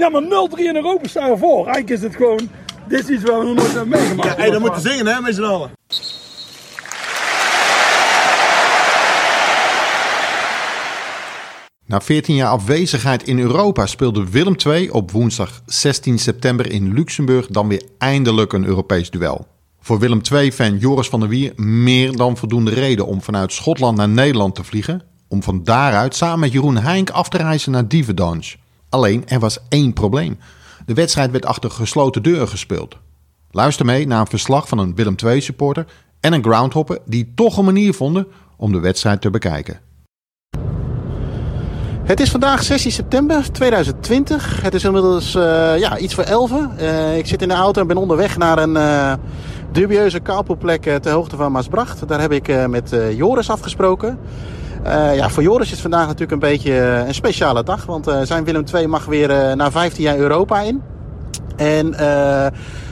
Ja, maar 0-3 in Europa staan we voor. Eigenlijk is het gewoon, dit is iets waar we nog nooit hebben meegemaakt. Ja, hey, dan moeten zingen hè, met z'n allen. Na 14 jaar afwezigheid in Europa speelde Willem II op woensdag 16 september in Luxemburg dan weer eindelijk een Europees duel. Voor Willem II-fan Joris van der Wier meer dan voldoende reden om vanuit Schotland naar Nederland te vliegen, om van daaruit samen met Jeroen Heink af te reizen naar Divendange. Alleen er was één probleem. De wedstrijd werd achter gesloten deuren gespeeld. Luister mee naar een verslag van een Willem II-supporter en een groundhopper die toch een manier vonden om de wedstrijd te bekijken. Het is vandaag 16 september 2020. Het is inmiddels uh, ja, iets voor 11. Uh, ik zit in de auto en ben onderweg naar een uh, dubieuze kaalpoelplek ter hoogte van Maasbracht. Daar heb ik met Joris afgesproken. Ja, voor Joris is vandaag natuurlijk een beetje een speciale dag. Want zijn Willem II mag weer na 15 jaar Europa in. En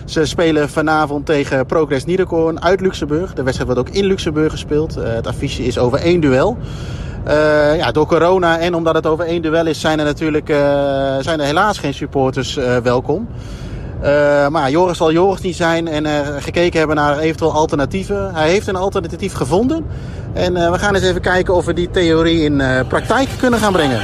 ze spelen vanavond tegen Progress Niederkorn uit Luxemburg. De wedstrijd wordt ook in Luxemburg gespeeld. het affiche is over één duel. Ja, door corona en omdat het over één duel is, zijn er natuurlijk zijn er helaas geen supporters welkom. Maar Joris zal Joris niet zijn en gekeken hebben naar eventueel alternatieven. Hij heeft een alternatief gevonden. En we gaan eens even kijken of we die theorie in praktijk kunnen gaan brengen.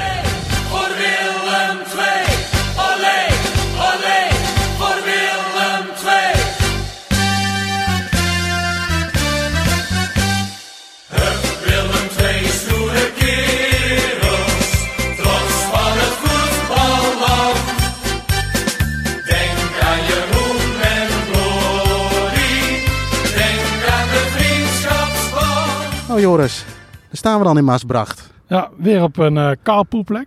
Joris, daar staan we dan in Maasbracht. Ja, weer op een uh. Ja,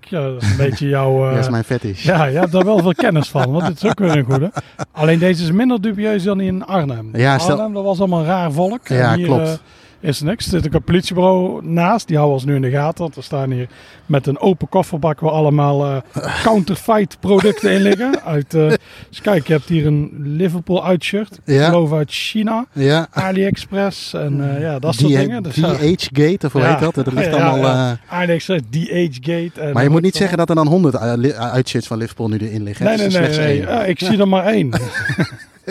dat is een beetje jouw... Uh, dat is mijn fetish. Ja, je hebt daar wel veel kennis van, want dit is ook weer een goede. Alleen deze is minder dubieus dan in Arnhem. Ja, stel... Arnhem, dat was allemaal raar volk. Ja, hier, klopt. Is niks. Er zit ook een politiebureau naast. Die houden ons nu in de gaten. Want we staan hier met een open kofferbak waar allemaal uh, counterfeit producten in liggen. Uit, uh, dus kijk, je hebt hier een Liverpool uitshirt. Ja. Ik geloof uit China. Ja. AliExpress en uh, ja, dat soort dingen. Dus, DH-gate, of hoe ja. heet dat? Dat ligt allemaal... Ja, AliExpress, DH-gate. Maar je moet niet zeggen dat er dan honderd uitshirts van Liverpool nu erin liggen. Nee, nee, nee. nee. ik zie er maar één.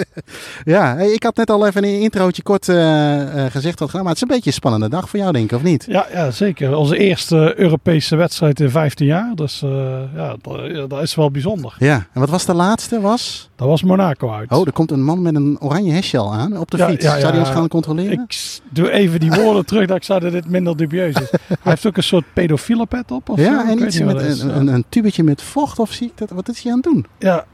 ja, ik had net al even in een introotje kort uh, uh, gezegd wat gedaan, maar het is een beetje een spannende dag voor jou, denk ik, of niet? Ja, ja zeker. Onze eerste Europese wedstrijd in 15 jaar, dus uh, ja, dat, dat, is wel bijzonder. Ja, en wat was de laatste? Was? Dat was Monaco uit. Oh, er komt een man met een oranje hesjel aan op de fiets. Ja, Zou die ons gaan controleren? Ik doe even die woorden terug dat ik zei dat dit minder dubieus is. Hij heeft ook een soort pedofiele pet op. Of ja, en iets met een, een, een, tubetje met vocht of zie ik dat? Wat is hij aan het doen? Ja,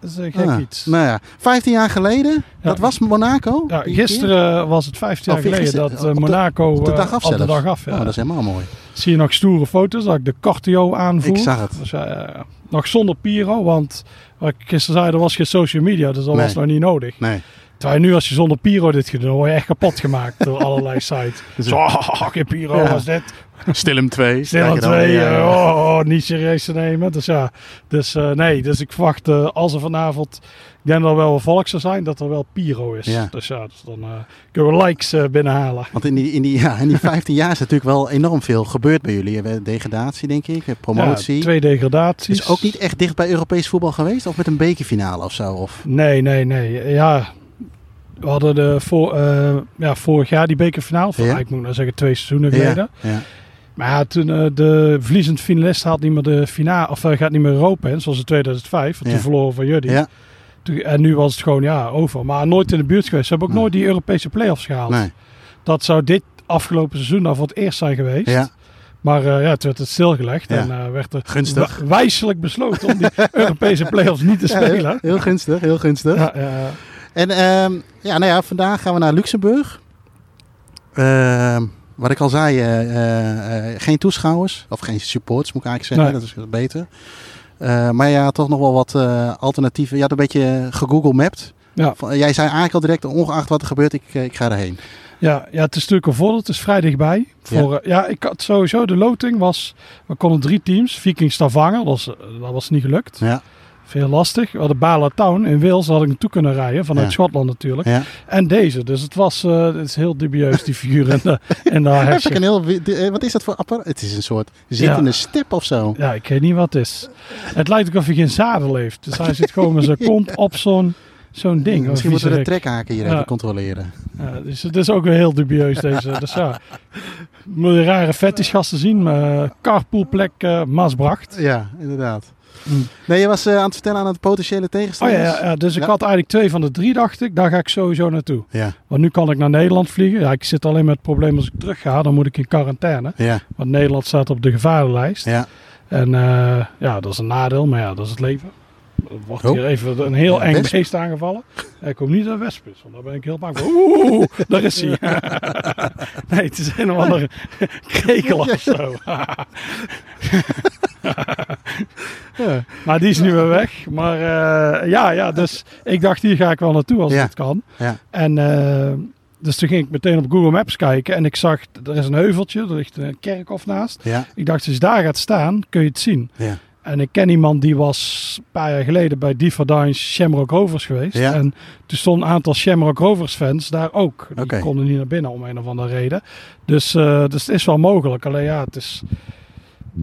dat is een gek ah, iets. Nou ja, 15 jaar geleden, dat was Monaco. Ja, gisteren was het 15 jaar geleden dat Monaco op de dag af, de dag af ja. oh, dat is helemaal mooi. Zie je nog stoere foto's dat ik de Cartio aanvoer. Ik zag het. Dus, uh, nog zonder Piro, want wat ik gisteren zei, er was geen social media, dus dat nee. was nog niet nodig. Nee. Terwijl nu als je zonder Piro dit doen, word je echt kapot gemaakt door allerlei sites. Dus, Zo, oh, geen Piro ja. was dit. Stilem 2. Stilem 2, ja, oh, oh, niet serieus te nemen. Dus ja, dus uh, nee, dus ik verwacht uh, als er vanavond, ik denk dat er wel een volk zou zijn, dat er wel Piro is. Ja. Dus ja, dus dan uh, kunnen we likes binnenhalen. Want in die, in, die, ja, in die 15 jaar is natuurlijk wel enorm veel gebeurd bij jullie. Degradatie, denk ik, promotie. Ja, twee degradaties. Is ook niet echt dicht bij Europees voetbal geweest? Of met een bekerfinale of zo? Of? Nee, nee, nee. Ja, we hadden de voor, uh, ja, vorig jaar die bekerfinale. Van, ja. Ik moet nou zeggen twee seizoenen geleden. Ja, ja. Maar ja, toen uh, de verliezend finalist had niet meer de finale, of uh, gaat niet meer Europa in, zoals in 2005. Want toen verloren van jullie. Toen, en nu was het gewoon ja, over. Maar nooit in de buurt geweest. Ze hebben ook nooit die Europese play-offs gehaald. Nee. Dat zou dit afgelopen seizoen dan voor het eerst zijn geweest. Maar uh, ja, toen werd het stilgelegd ja. en uh, werd er gunstig. wijselijk besloten om die Europese play-offs niet te spelen. Ja, heel, heel, gunstig, heel gunstig. Ja, en uh, ja, nou ja, vandaag gaan we naar Luxemburg. Uh, wat ik al zei, uh, geen toeschouwers. Of geen supports, moet ik eigenlijk zeggen. Dat is beter. maar ja, toch nog wel wat alternatieven. Je had een beetje gegoogeld mapped. Ja. Jij zei eigenlijk al direct, ongeacht wat er gebeurt, ik, ik ga erheen. Ja, ja, het is natuurlijk een voordeel. Het is vrij dichtbij. Voor, ja. ja, ik had sowieso de loting was... We konden drie teams. Viking Stavanger, dat was, dat was niet gelukt. Ja. Veel lastig. We hadden Bala Town in Wales, had ik naartoe kunnen rijden, vanuit Ja. Schotland natuurlijk. Ja. En deze, dus het was eh, het is heel dubieus, die figuur in de, Heb ik een heel, eh, wat is dat voor apparaat? Het is een soort zittende step of zo. Ja, ik weet niet wat het is. Het lijkt ook of hij geen zadel heeft. Dus hij zit gewoon met zijn kont op zo'n zo'n ding. Misschien moeten we de trekhaken hier Ja. even controleren. Ja, dus het is ook weer heel dubieus deze. Dus ja, moet je rare fetishgasten zien. Maar carpoolplek eh Maasbracht. Ja, inderdaad. Mm. Nee, je was eh, aan het vertellen aan het potentiële Oh tegenstanders. ja, ja, ja, dus ik had eigenlijk twee van de drie, dacht ik. Daar ga ik sowieso naartoe. Ja, Want nu kan ik naar Nederland vliegen. Ja, ik zit alleen met het probleem als ik terug ga, dan moet ik in quarantaine. ja, Want Nederland staat op de gevarenlijst. ja. En eh, ja, dat is een nadeel, maar ja, dat is het leven. Er wordt Oh. hier even een heel Ja, eng wesp. beest aangevallen. Ik hoop niet dat het wesp is, want daar ben ik heel bang voor. Oeh, daar is hij. nee, het is een of andere krekel of zo. Ja. maar die is nu weer weg. Maar eh, ja, ja, dus ik dacht hier ga ik wel naartoe als Ja. het kan. Ja. En eh, dus toen ging ik meteen op Google Maps kijken en ik zag, er is een heuveltje, er ligt een kerkhof naast. Ik dacht, als je daar gaat staan, kun je het zien. ja. En ik ken iemand die was een paar jaar geleden bij Differdange Shamrock Rovers geweest. Ja. En toen stonden een aantal Shamrock Rovers fans daar ook. Die konden niet naar binnen om een of andere reden. Dus, eh, dus het is wel mogelijk. Alleen ja, het is...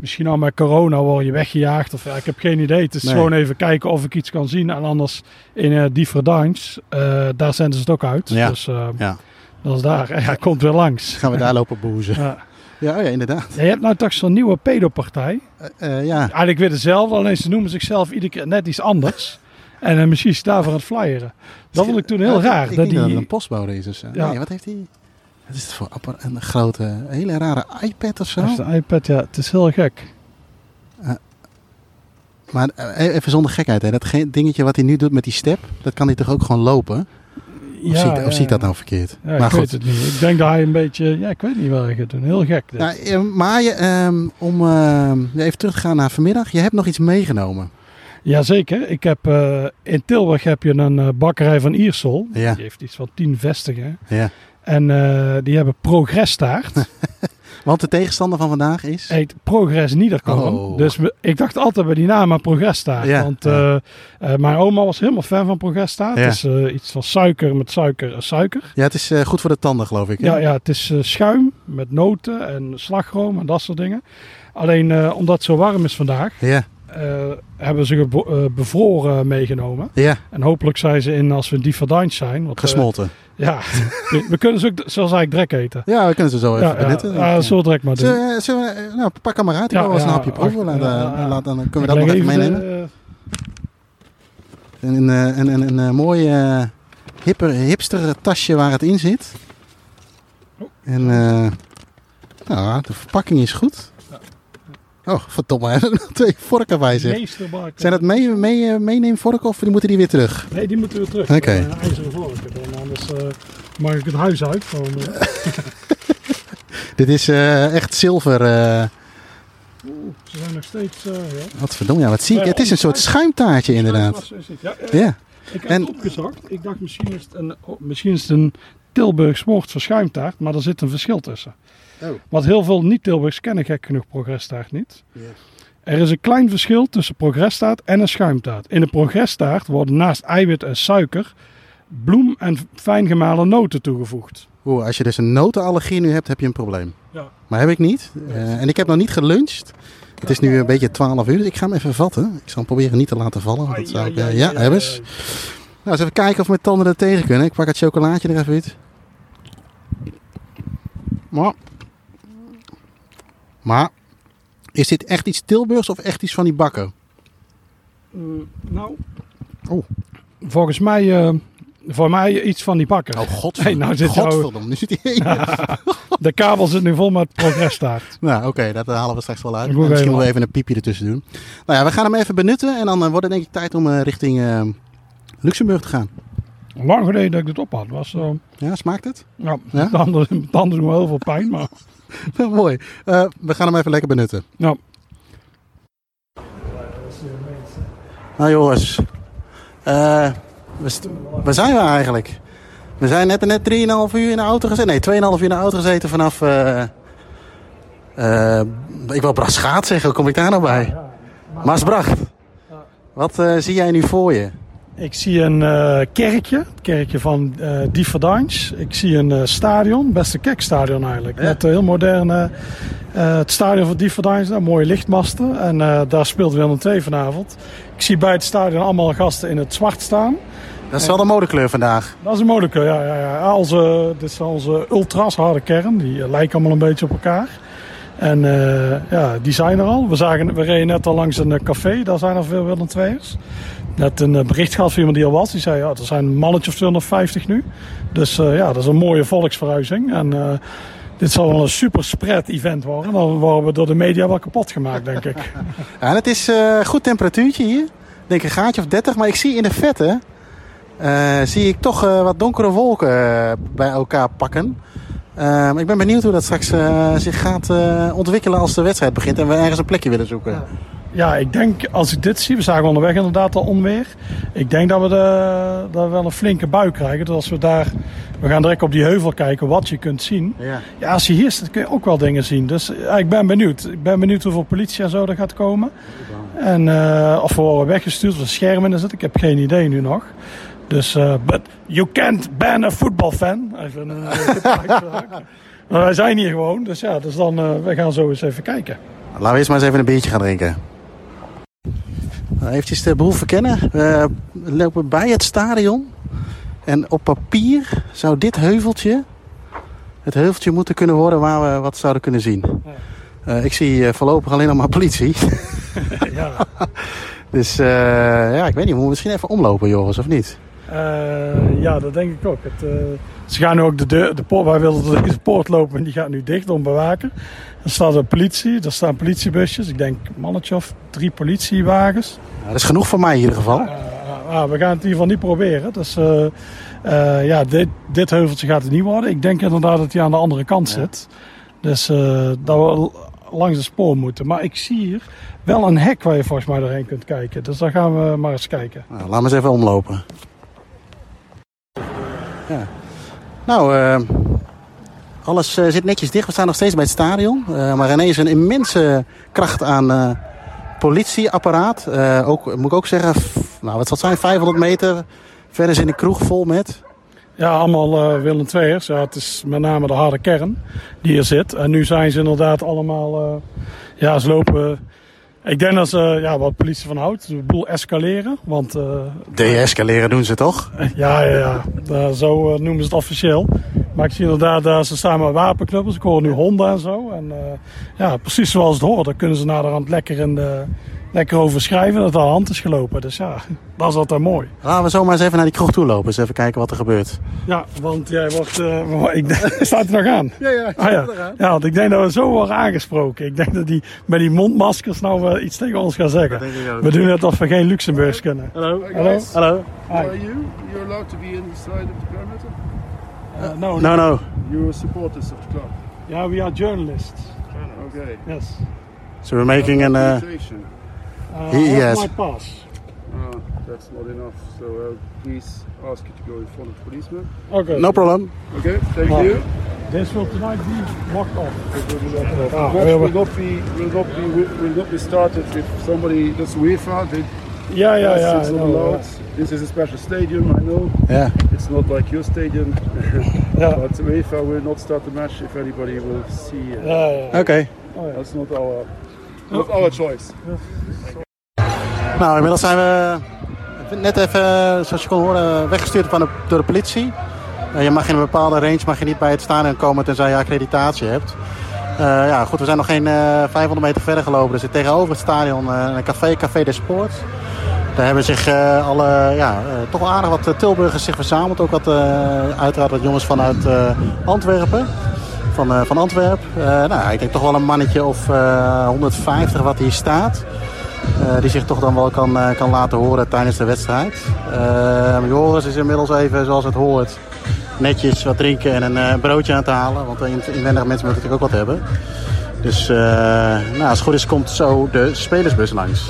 Misschien al met corona word je weggejaagd. Of ja, ik heb geen idee. Het is Nee. gewoon even kijken of ik iets kan zien. En anders in eh Differdange, eh daar zenden ze het ook uit. Ja. Dus eh, ja. dat is daar. En hij komt weer langs. Gaan we daar lopen boezen. Ja. Ja, oh ja inderdaad. Ja, je hebt nou toch zo'n nieuwe pedopartij. Eh, ja. Eigenlijk weer dezelfde, alleen ze noemen zichzelf iedere keer net iets anders. En uh, misschien is daarvoor aan het flyeren. Dat vond ik toen heel raar. Ik dat die... dat een postbode is. Nee, wat heeft hij? Wat is het voor apparaat? Een grote, hele rare iPad of zo? Dat is de iPad, ja. Het is heel gek. Maar eh, even zonder gekheid, hè. dat ge- dingetje wat hij nu doet met die step, dat kan hij toch ook gewoon lopen? Of, ja, zie, ik, of ja, zie ik dat nou verkeerd? Ja, maar ik weet het niet. Ik denk dat hij een beetje... Ja, ik weet niet wat hij gaat doen. Heel gek. dit. Nou, eh, maar je, ehm, om ehm, even terug te gaan naar vanmiddag, je hebt nog iets meegenomen. Jazeker. Ik heb, eh, in Tilburg heb je een eh, bakkerij van Iersel. Die heeft iets van tien vestigen. Ja. En eh, die hebben progresstaart. Want de tegenstander van vandaag is? heet Progress Niederkomen. Oh. Dus we- ik dacht altijd bij die naam aan Progresstaart. Ja, Want ja. eh, eh, mijn oma was helemaal fan van Progresstaart. Ja. Het is iets van suiker met suiker en suiker. Ja, het is goed voor de tanden, geloof ik. hè? Ja, ja, het is schuim met noten en slagroom en dat soort dingen. Alleen omdat het zo warm is vandaag, Ja, hebben ze eh, bevroren meegenomen. ja En hopelijk zijn ze in als we in Differdange zijn. Want, eh, gesmolten. ja, we, we kunnen ze ook, zoals eigenlijk drek eten. ja, we kunnen ze zo even Ja, benutten. ja, zo direct maar doen. Zullen we- zullen we- eh, nou, pak hem maar uit. Ik Ja, eens een hapje proeven. eh, laat- dan kunnen we dat nog even de, meenemen. eh, Een, een, een, een, mooi eh, hipper, hipster tasje waar het in zit. En eh, nou, de verpakking is goed. Oh, verdomme, er zijn nog twee vorken bij meesterbakken. Zijn dat mee, mee, eh, meeneemvorken of moeten die weer terug? Nee, die moeten we terug. Oké. Eh, ijzeren vorken. Dan anders eh, mag ik het huis uit. Dit is echt zilver. eh Oeh, ze zijn nog steeds... ja. wat verdomme, ja, wat zie ik? Het is een soort schuimtaartje inderdaad. Ja, Ja, Ik heb En- het opgezocht. Ik dacht misschien is het een, oh, misschien is het een Tilburgs woord voor schuimtaart, maar er zit een verschil tussen. Oh. Wat heel veel niet-Tilburgs kennen gek genoeg progresstaart niet. Er is een klein verschil tussen progresstaart en een schuimtaart. In de progresstaart worden naast eiwit en suiker bloem en fijn gemalen noten toegevoegd. Oeh, als je dus een notenallergie nu hebt, heb je een probleem. Ja. Maar heb ik niet. Eh, en ik heb nog niet geluncht. Het is nu een beetje 12 uur, dus ik ga hem even vatten. Ik zal hem proberen niet te laten vallen. want Dat zou ik, eh, ja, hebben eens. Nou, eens even kijken of mijn tanden er tegen kunnen. Ik pak het chocolaatje er even uit. Maar, maar is dit echt iets Tilburgs of echt iets van die bakken? Mm, nou, Oh. volgens mij, eh, voor mij iets van die bakken. Oh, godverdomme. Hey, nou zit jou- godverdomme, nu zit hij De kabel zit nu vol met progresstaart. Nou, oké, dat halen we straks wel uit. Misschien even- wel even een piepje ertussen doen. Nou ja, we gaan hem even benutten en dan eh, wordt het denk ik tijd om eh, richting Luxemburg te gaan. Lang geleden dat ik dit op had. Was, zo. Ja, smaakt het? ja, Ja? Tanden, tanden doen wel heel veel pijn, maar... Mooi. Eh, we gaan hem even lekker benutten. Nou, Nou jongens, we st- waar zijn we eigenlijk? We zijn net, net 3,5 uur in de auto gezeten. Nee, 2,5 uur in de auto gezeten vanaf... ik wil Braschaat zeggen, hoe kom ik daar nou bij? Maasbracht. Wat zie jij nu voor je? Ik zie een uh, kerkje, het kerkje van uh, Differdange. Ik zie een uh, stadion, best een kerkstadion eigenlijk. Ja. Met heel moderne, het stadion van Differdange, mooie lichtmasten. En daar speelt Willem II vanavond. Ik zie bij het stadion allemaal gasten in het zwart staan. Dat is wel de modekleur vandaag. Dat is een modekleur, ja. ja, ja. Onze, dit is onze ultras harde kern. Die lijken allemaal een beetje op elkaar. En ja, die zijn er al. We, zagen, we reden net al langs een café. Daar zijn er veel Willem II'ers net een eh, bericht gehad van iemand die al was. Die zei, ja, er zijn een mannetje of 250 nu. Dus ja, dat is een mooie volksverhuizing. En dit zal wel een super spread event worden. Dan worden we door de media wel kapot gemaakt, denk ik. Ja, het is goed temperatuurtje hier. Ik denk een gaatje of 30. Maar ik zie in de vette, zie ik toch wat donkere wolken bij elkaar pakken. Ik ben benieuwd hoe dat straks zich gaat ontwikkelen als de wedstrijd begint. En we ergens een plekje willen zoeken. Ja. Ja, ik denk als ik dit zie, we zagen onderweg inderdaad al onweer. Ik denk dat we, de, dat we wel een flinke bui krijgen. Dus als we daar, we gaan direct op die heuvel kijken wat je kunt zien. Ja, ja als je hier staat kun je ook wel dingen zien. Dus ja, ik ben benieuwd. Ik ben benieuwd hoeveel politie en zo er gaat komen. En uh, of we worden weggestuurd of een scherm in zit. Ik heb geen idee nu nog. Dus, uh, but you can't ban a football fan. Even een, uh, maar wij zijn hier gewoon. Dus ja, dus dan, uh, we gaan zo eens even kijken. Laten we eerst maar eens even een biertje gaan drinken. Nou, eventjes de boel verkennen. We lopen bij het stadion. En op papier zou dit heuveltje het heuveltje moeten kunnen worden waar we wat zouden kunnen zien. Uh, ik zie voorlopig alleen nog maar politie. ja. dus uh, ja, ik weet niet, we moeten misschien even omlopen, Joris, of niet? Ja, dat denk ik ook. Het, ze gaan nu ook de, deur, de poort, wij wilden deze poort lopen en die gaat nu dicht om bewaken. Er staat een politie, er staan politiebusjes. Ik denk mannetje of drie politiewagens. Ja, dat is genoeg voor mij in ieder geval. Uh, we gaan het in ieder geval niet proberen. Dus uh, ja, dit, dit, heuveltje gaat het niet worden. Ik denk inderdaad dat hij aan de andere kant zit. Dus dat we langs de spoor moeten. Maar ik zie hier wel een hek waar je volgens mij doorheen kunt kijken. Dus daar gaan we maar eens kijken. Nou, laten we eens even omlopen. Ja. Nou, alles uh, zit netjes dicht. We staan nog steeds bij het stadion. Uh, maar ineens een immense kracht aan politieapparaat. ook, moet ik ook zeggen, nou, wat zal zijn, 500 meter. Verder in de kroeg vol met... Ja, allemaal Willem II'ers. Het is met name de harde kern die er zit. En nu zijn ze inderdaad allemaal... ja, ze lopen ik denk dat ze, ja, wat politie van houdt, de boel escaleren. Want, uh, De-escaleren doen ze toch? Ja, ja, ja. zo uh, noemen ze het officieel. Maar ik zie inderdaad dat ze samen wapenknuppels. Ik hoor nu honden en zo. En ja, precies zoals het hoort. Dan kunnen ze naderhand lekker in de, lekker over schrijven dat er aan hand is gelopen. Dus ja, dat is altijd mooi. Laten we zomaar eens even naar die kroeg toe lopen. Eens even kijken wat er gebeurt. Ja, want jij wordt... Uh, ik, staat er nog aan? Ja, ja, ah, ja. Ja, want ik denk dat we zo worden aangesproken. Ik denk dat die met die mondmaskers nou uh, iets tegen ons gaan zeggen. We doen net alsof we geen Luxemburgs kunnen. Hallo. Hallo. Hallo. Are you? You're allowed to be inside of the perimeter? Uh, no, no, no. You're supporters of the club? Yeah, we are journalists. Okay. Yes. So we're making an... Uh, he has my pass. Uh, that's not enough. So uh, please ask you to go in front of the policeman. Okay. No problem. Okay, thank well, you. This will tonight be locked off. Ah, will, will not be will not be will not be started if somebody does UEFA. They, yeah, yeah, yeah. It's not allowed. This is a special stadium, I know. Yeah. It's not like your stadium. yeah. But UEFA will not start the match if anybody will see. Uh, yeah, yeah. Okay. Oh, yeah. That's not our not our choice. Nou, inmiddels zijn we net even, zoals je kon horen, weggestuurd van de, door de politie. Je mag in een bepaalde range mag je niet bij het staan komen tenzij je accreditatie hebt. Uh, ja, goed, we zijn nog geen uh, eh, 500 meter verder gelopen. Er zit tegenover het stadion uh, een café, Café des Sports. Daar hebben zich alle, ja, toch wel aardig wat Tilburgers zich verzameld. Ook wat, uiteraard wat jongens vanuit Antwerpen. Van, van Antwerpen. nou, ik denk toch wel een mannetje of 150 wat hier staat. Uh, die zich toch dan wel kan, uh, kan laten horen tijdens de wedstrijd. Uh, Joris is inmiddels even, zoals het hoort, netjes wat drinken en een broodje aan het halen. Want inwendige mensen moeten natuurlijk ook wat hebben. Dus nou, als het goed is komt zo de spelersbus langs.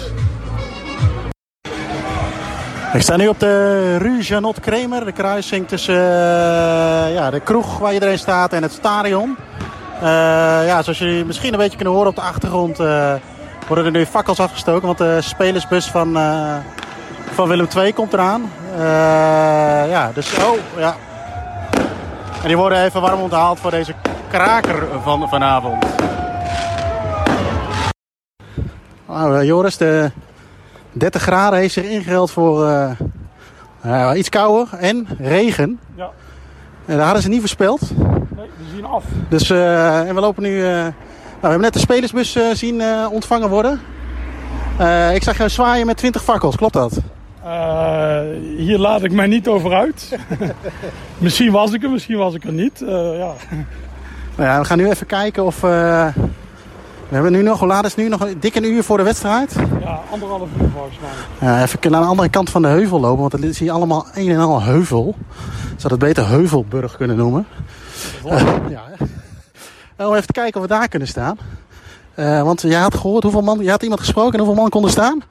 Ik sta nu op de Rue Janot Kremer, de kruising tussen ja, de kroeg waar iedereen staat en het stadion. ja, zoals jullie misschien een beetje kunnen horen op de achtergrond worden er nu fakkels afgestoken, want de spelersbus van, uh, van Willem II komt eraan. Uh, ja, dus oh, ja. En die worden even warm onthaald voor deze kraker van vanavond. Nou, Joris, de 30 graden heeft zich ingehaald voor uh, iets kouder en regen. Ja. En daar hadden ze niet voorspeld. Nee, we zien af. Dus, uh, en we lopen nu... Uh, nou, we hebben net de spelersbus zien ontvangen worden. ik zag jou zwaaien met 20 fakkels, klopt dat? hier laat ik mij niet over uit. misschien was ik er, misschien was ik er niet. ja. Nou ja, we gaan nu even kijken of... we hebben nu nog, hoe laat is het nu? Nog een dikke uur voor de wedstrijd? Ja, anderhalf uur volgens mij. Even naar de andere kant van de heuvel lopen, want het is hier allemaal een en al heuvel. Zou het beter Heuvelburg kunnen noemen. Uh, ja, om even kijken of we daar kunnen staan. Uh, want jij had gehoord hoeveel man, je had iemand gesproken en hoeveel man konden staan?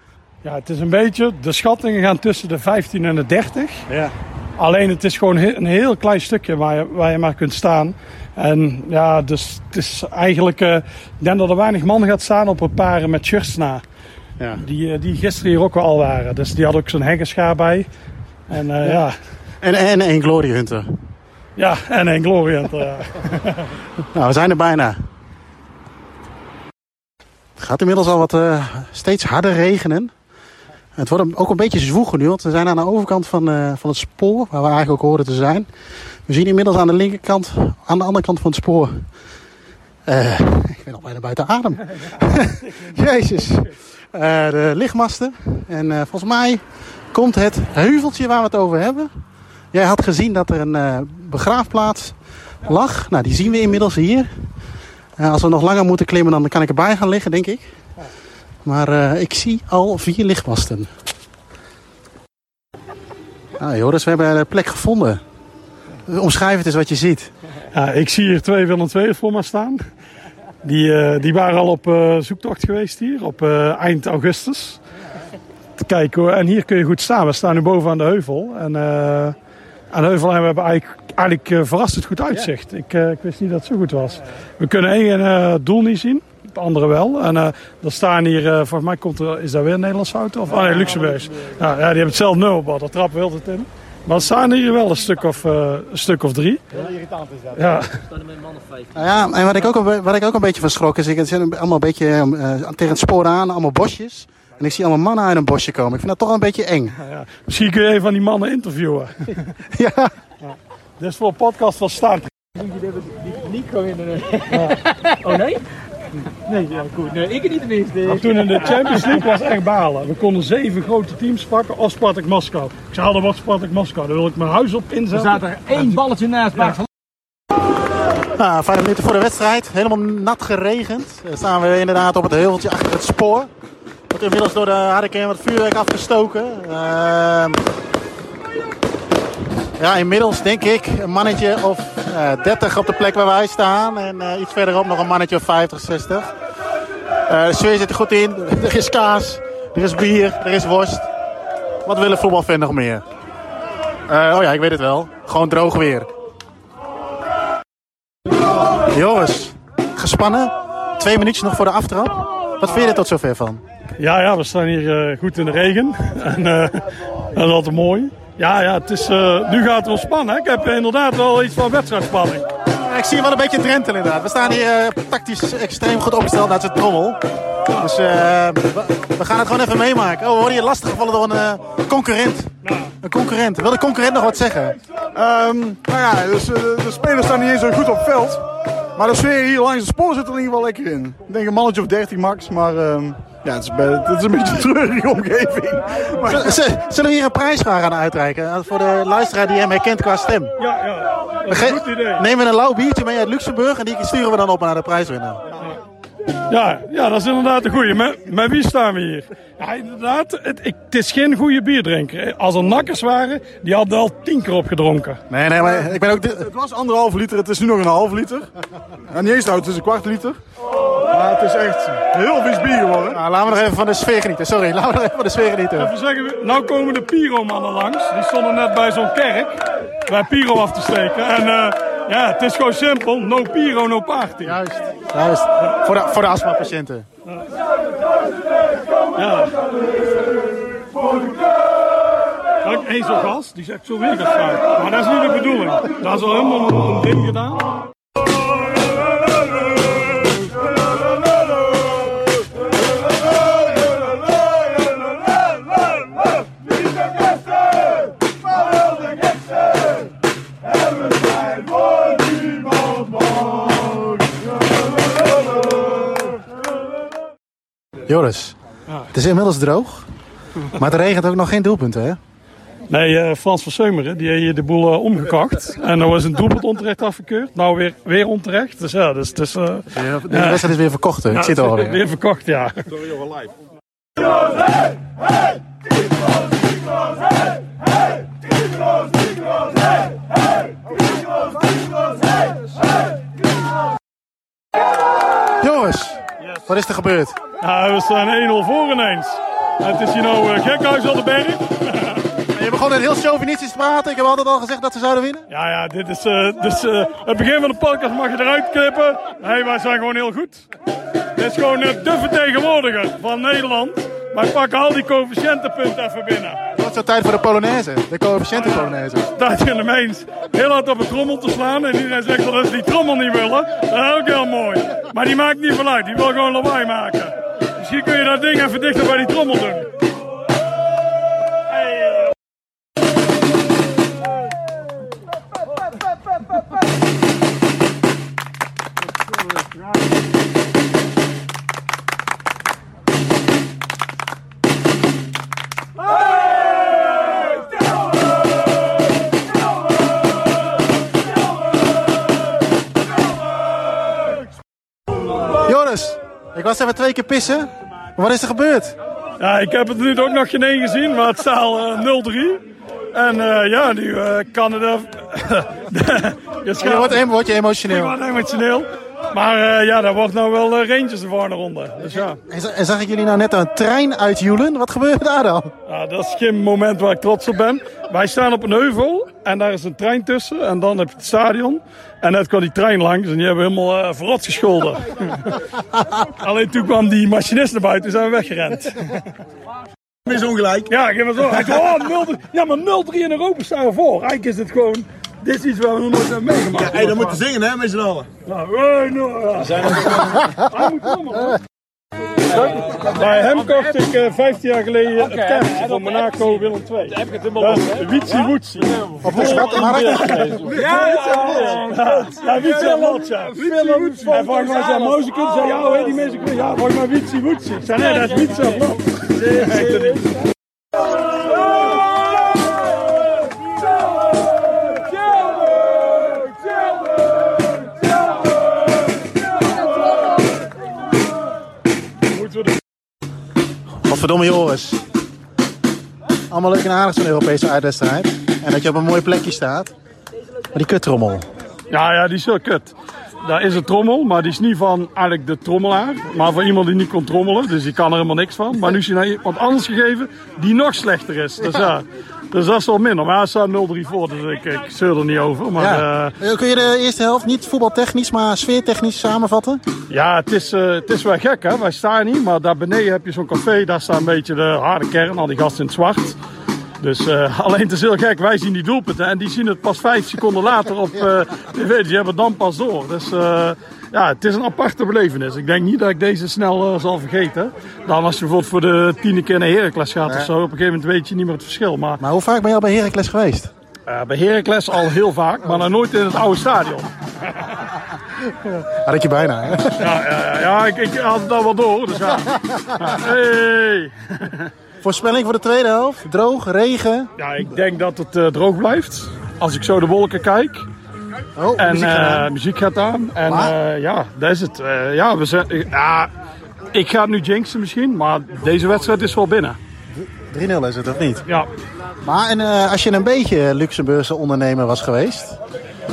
Ja, het is een beetje, de schattingen gaan tussen de 15 en de 30. Ja. Alleen het is gewoon een heel klein stukje waar je, waar je maar kunt staan. En ja, dus het is eigenlijk, uh, ik denk dat er weinig man gaat staan op een paar met shirts na. Ja. Die, die gisteren hier ook al waren. Dus die had ook zo'n heggenschaar bij. En uh, ja. ja. En, en een Glory Hunter. Ja, en een Glory Hunter, ja. nou, we zijn er bijna. Het gaat inmiddels al wat uh, steeds harder regenen. Het wordt ook een beetje zwoegen nu, want we zijn aan de overkant van, uh, van het spoor, waar we eigenlijk ook horen te zijn. We zien inmiddels aan de linkerkant, aan de andere kant van het spoor. Uh, ik ben al bijna buiten adem. Jezus. De lichtmasten. En volgens mij komt het heuveltje waar we het over hebben. Jij had gezien dat er een begraafplaats lag. Nou, die zien we inmiddels hier. Uh, als we nog langer moeten klimmen, dan kan ik erbij gaan liggen, denk ik. Maar uh, ik zie al vier lichtmasten. Nou, Joris, we hebben een plek gevonden. Omschrijf het eens wat je ziet. Ja, ik zie hier twee Willem II voor me staan. Die, die waren al op zoektocht geweest hier, op eind augustus. Kijk hoor, en hier kun je goed staan. We staan nu boven aan de heuvel. En aan de heuvel hebben we eigenlijk, eigenlijk uh, verrassend goed uitzicht. Ik, uh, ik, wist niet dat het zo goed was. We kunnen één uh, doel niet zien, het andere wel. En er staan hier, volgens mij komt er, is daar weer een Nederlandse auto? Of, oh nee, Luxemburg. Ja, ja, die hebben hetzelfde nummerbord, daar trappen we altijd in. Maar er staan hier wel een stuk of, een stuk of drie. Heel irritant is dat. Ja. staan er met een man of vijf. Nou ja, en wat ik ook, wat ik ook een beetje van schrok is, het zijn allemaal een beetje tegen het spoor aan, allemaal bosjes. En ik zie allemaal mannen uit een bosje komen. Ik vind dat toch een beetje eng. Ja, Misschien kun je een van die mannen interviewen. ja. ja. Dit is voor een podcast van start. Nico in de... Oh nee? Nee, ja, goed. Nee, ik niet tenminste. Maar toen in de Champions League was echt balen. We konden zeven grote teams pakken als Spartak Moskou. Ik zei, wat Spartak Moskou. Daar wil ik mijn huis op inzetten. Er staat er één balletje naast. Ja. Nou, vijf minuten voor de wedstrijd. Helemaal nat geregend. Dan staan we inderdaad op het heuveltje achter het spoor. Wordt inmiddels door de harde wat vuurwerk afgestoken. Uh, ja, inmiddels denk ik een mannetje of uh, eh, 30 op de plek waar wij staan. En uh, iets verderop nog een mannetje of 50, 60. Uh, de sfeer zit er goed in. Er is kaas, er is bier, er is worst. Wat willen voetbalfans nog meer? oh ja, ik weet het wel. Gewoon droog weer. Jongens, gespannen. Twee minuutjes nog voor de aftrap. Wat vind je er tot zover van? Ja, ja, we staan hier uh, goed in de regen. en uh, dat is altijd mooi. Ja, ja, het is, uh, nu gaat het wel spannen. Ik heb inderdaad wel iets van wedstrijdspanning. ik zie wel een beetje Drenthe inderdaad. We staan hier tactisch extreem goed opgesteld naar zijn trommel. Dus we, we, gaan het gewoon even meemaken. Oh, we worden hier lastig gevallen door een concurrent. Nou. Een concurrent. Wil de concurrent nog wat zeggen? Um, nou ja, dus, de spelers staan niet eens zo goed op veld. Maar de sfeer hier langs het spoor zit er in ieder geval lekker in. Ik denk een mannetje of 13 max, maar uh, ja, het is, het is, een beetje een treurige omgeving. Maar... Zullen we hier een prijsvraag aan uitreiken? Voor de luisteraar die hem herkent qua stem. Ja, ja. Dat is een goed idee. Nemen we een lauw biertje mee uit Luxemburg en die sturen we dan op naar de prijswinnaar. Ja, ja, dat is inderdaad een goeie. Met, met wie staan we hier? Ja, inderdaad, het, het is geen goede bierdrinker. Als er nakkers waren, die hadden al tien keer opgedronken. Nee, nee, maar ik ben ook... Het was anderhalve liter, het is nu nog een half liter. En niet eens oud, het is een kwart liter. Maar het is echt heel vies bier geworden. Nou, laten we nog even van de sfeer genieten. Sorry, laten we nog even van de sfeer genieten. Even zeggen, nou komen de pyromannen langs. Die stonden net bij zo'n kerk. Bij pyro af te steken. En... Uh, ja, het is gewoon simpel. No pyro, no party. Juist, juist. Voor de, voor de astmapatiënten. Ja. Zo'n gast, die zegt zo weer dat Maar dat is niet de bedoeling. Dat is al helemaal een ding gedaan. Joris, het is inmiddels droog. Maar het regent ook nog geen doelpunten, hè? Nee, uh, Frans van Seumeren, die heeft de boel uh, omgekakt. En dan was een doelpunt onterecht afgekeurd. Nou, weer, weer onterecht. Dus ja, dus... dus uh, ja, de wedstrijd is weer verkocht, hè? Ik zit alweer. Weer verkocht, ja. Sorry over live. Hey, hey, Jongens, wat is er gebeurd? Nou, we staan 1-0 voor ineens. Het is hier nou uh, gekhuis aan de berg. je begon net heel chauvinistisch te praten. Ik heb altijd al gezegd dat ze zouden winnen. Ja, ja, dit is uh, dus, uh, het begin van de podcast mag je eruit knippen. Nee, wij zijn gewoon heel goed. Dit is gewoon de vertegenwoordiger van Nederland. Wij pakken al die coëfficiëntenpunten even binnen. Wat is tijd voor de Polonaise? De coëfficiënten Polonaise. Tijd in de mens heel hard op een trommel te slaan. En iedereen zegt dat ze die trommel niet willen. Dat is ook heel mooi. Maar die maakt niet veel uit. Die wil gewoon lawaai maken. Misschien kun je dat ding even dichter bij die trommel doen. Ik was even twee keer pissen. wat is er gebeurd? Ja, ik heb het nu ook nog geen één gezien, maar het staat uh, 0-3. En uh, ja, nu uh, Canada. je wordt, word je emotioneel. Ik word emotioneel. Maar uh, ja, daar wordt nou wel uh, Rangers de volgende ronde. Dus, ja. En zag ik jullie nou net een trein uitjoelen? Wat gebeurde daar dan? Ja, dat is geen moment waar ik trots op ben. Wij staan op een heuvel en daar is een trein tussen. En dan heb je het stadion. En net kwam die trein langs en die hebben helemaal uh, verrot gescholden. Alleen toen kwam die machinist naar buiten en zijn we weggerend. Is ongelijk. Ja, geef maar zo. Hij zei, oh, 0 ja, maar 0-3 in Europa staan we voor. Eigenlijk is het gewoon dit is iets waar we nog nooit hebben meegemaakt. Ja, hey, dan moeten zingen, hè, met z'n allen. Nou, hey, nou, ja. Zijn Hij moet komen, hoor. Bij hem kocht ik uh, 15 jaar geleden okay, het kaartje van Monaco Willem II. Daar heb ik het helemaal los. Witsi Woetsi. Op de schattenmarkt? Ja, ja, ja. Witsi en Lotja. En volgens mij zei Mozekut, zei ja, hoe heet die mensen? Ja, volgens mij Witsi Woetsi. Ik zei nee, dat is Witsi en Lotja. Verdomme Joris. Allemaal leuk en aardig zo'n Europese uitwedstrijd. En dat je op een mooi plekje staat. Maar die kuttrommel. Ja, ja, die is heel kut. Daar is een trommel, maar die is niet van eigenlijk de trommelaar. Maar van iemand die niet kon trommelen. Dus die kan er helemaal niks van. Maar nu is hij naar iemand anders gegeven die nog slechter is. Dus ja, dus dat is wel minder. Maar hij staat 0-3 voor, dus ik, ik zeur er niet over. Maar, ja. uh, Kun je de eerste helft niet voetbaltechnisch, maar sfeertechnisch samenvatten? Ja, het is, uh, het is wel gek hè. Wij staan niet, maar daar beneden heb je zo'n café. Daar staat een beetje de harde kern, al die gasten in het zwart. Dus uh, alleen het is heel gek, wij zien die doelpunten en die zien het pas vijf seconden later op tv. Die hebben dan pas door. Dus ja, het is een aparte belevenis. Ik denk niet dat ik deze snel zal vergeten. Dan als je bijvoorbeeld voor de tiende keer naar Heracles gaat of zo, op een gegeven moment weet je niet meer het verschil. Maar, maar hoe vaak ben je al bij Heracles geweest? bij Heracles al heel vaak, maar nog nooit in het oude stadion. Had ik je bijna, hè? Ja, ja, ja ik, ik had het al wel door. Dus ja. Hey. Voorspelling voor de tweede helft? Droog, regen? Ja, ik denk dat het uh, droog blijft. Als ik zo de wolken kijk. Oh, en muziek, uh, muziek gaat aan. En uh, ja, dat is het. ja, we zijn, ja, ik ga nu jinxen misschien, maar deze wedstrijd is wel binnen. 3-0 is het, of niet? Ja. Maar en, als je een beetje Luxemburgse ondernemer was geweest...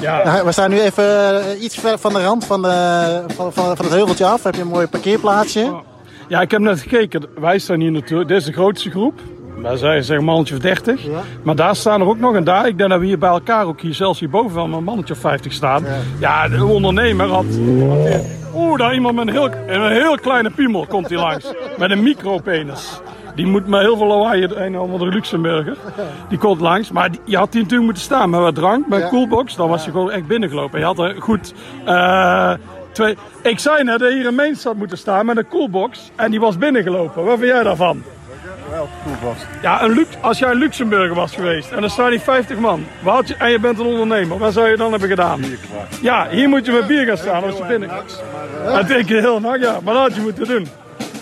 Ja. We staan nu even iets ver van de rand van, de, van, van, van het heuveltje af. Heb je een mooi parkeerplaatsje. Ja, ik heb net gekeken. Wij staan hier natuurlijk. Dit is de grootste groep. Wij zijn zeg een mannetje of 30. Maar daar staan er ook nog en daar. Ik denk dat we hier bij elkaar ook hier zelfs hierboven wel een mannetje of 50 staan. Ja, de ondernemer had. Oeh, daar iemand met een heel, een heel kleine piemel komt hier langs. Met een micropenis. Die moet met heel veel lawaai, een of andere Luxemburger. Die komt langs. Maar die, je had hier natuurlijk moeten staan met wat drank, bij een coolbox. Dan was je gewoon echt binnengelopen. Je had er goed... Uh, twee... Ik zei net dat hier een mens had moeten staan met een coolbox. En die was binnengelopen. Wat vind jij daarvan? Ja, een Lux, als jij een Luxemburger was geweest en er staan die 50 man. Wat je, en je bent een ondernemer. Wat zou je dan hebben gedaan? Ja, hier moet je met bier gaan staan als je binnen... Dat denk je heel nacht, ja. Maar dat had je moeten doen.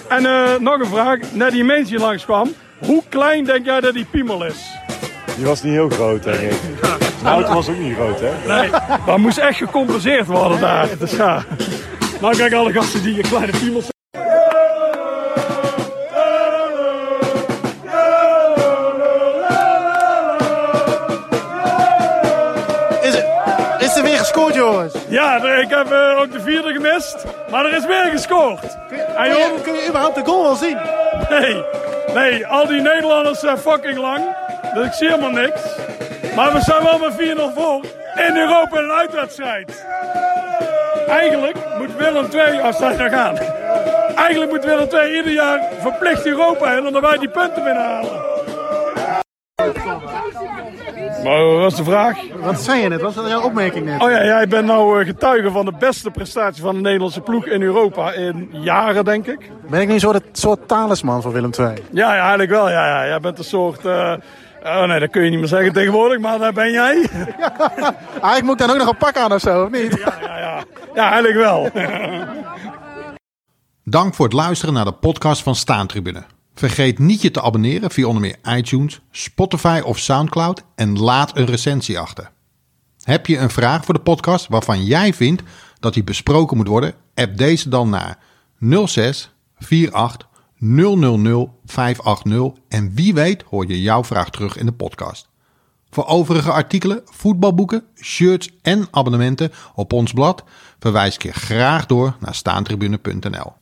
En uh, nog een vraag. Net die mens die langskwam. Hoe klein denk jij dat die piemel is? Die was niet heel groot, denk ik. Nou, het was ook niet groot, hè? Nee, maar moest echt gecompenseerd worden daar. Dus ja. Nou kijk alle gasten die een kleine piemels Ja, ik heb uh, ook de vierde gemist. Maar er is weer gescoord. Kun je, kun je, kun je überhaupt de goal wel zien? Nee, nee, al die Nederlanders zijn fucking lang. Dus ik zie helemaal niks. Maar we zijn wel met 4-0 voor. In Europa een uitwedstrijd. Eigenlijk moet Willem II, als zij daar gaan. Eigenlijk moet Willem II ieder jaar verplicht Europa en dan wij die punten binnenhalen. Maar wat was de vraag? Wat zei je net? Wat was jouw opmerking net? Oh ja, jij bent nou getuige van de beste prestatie van de Nederlandse ploeg in Europa in jaren, denk ik. Ben ik niet een soort, soort talisman voor Willem II? Ja, ja eigenlijk wel. Ja, ja. Jij bent een soort... Uh... Oh nee, dat kun je niet meer zeggen tegenwoordig, maar daar ben jij. Ja, ah, ik moet dan ook nog een pak aan of zo, of niet? Ja, ja, ja. ja eigenlijk wel. Dank voor het luisteren naar de podcast van Staantribune. Vergeet niet je te abonneren via onder meer iTunes, Spotify of Soundcloud en laat een recensie achter. Heb je een vraag voor de podcast waarvan jij vindt dat die besproken moet worden? App deze dan naar 06 48 000 580 en wie weet hoor je jouw vraag terug in de podcast. Voor overige artikelen, voetbalboeken, shirts en abonnementen op ons blad verwijs ik je graag door naar staantribune.nl.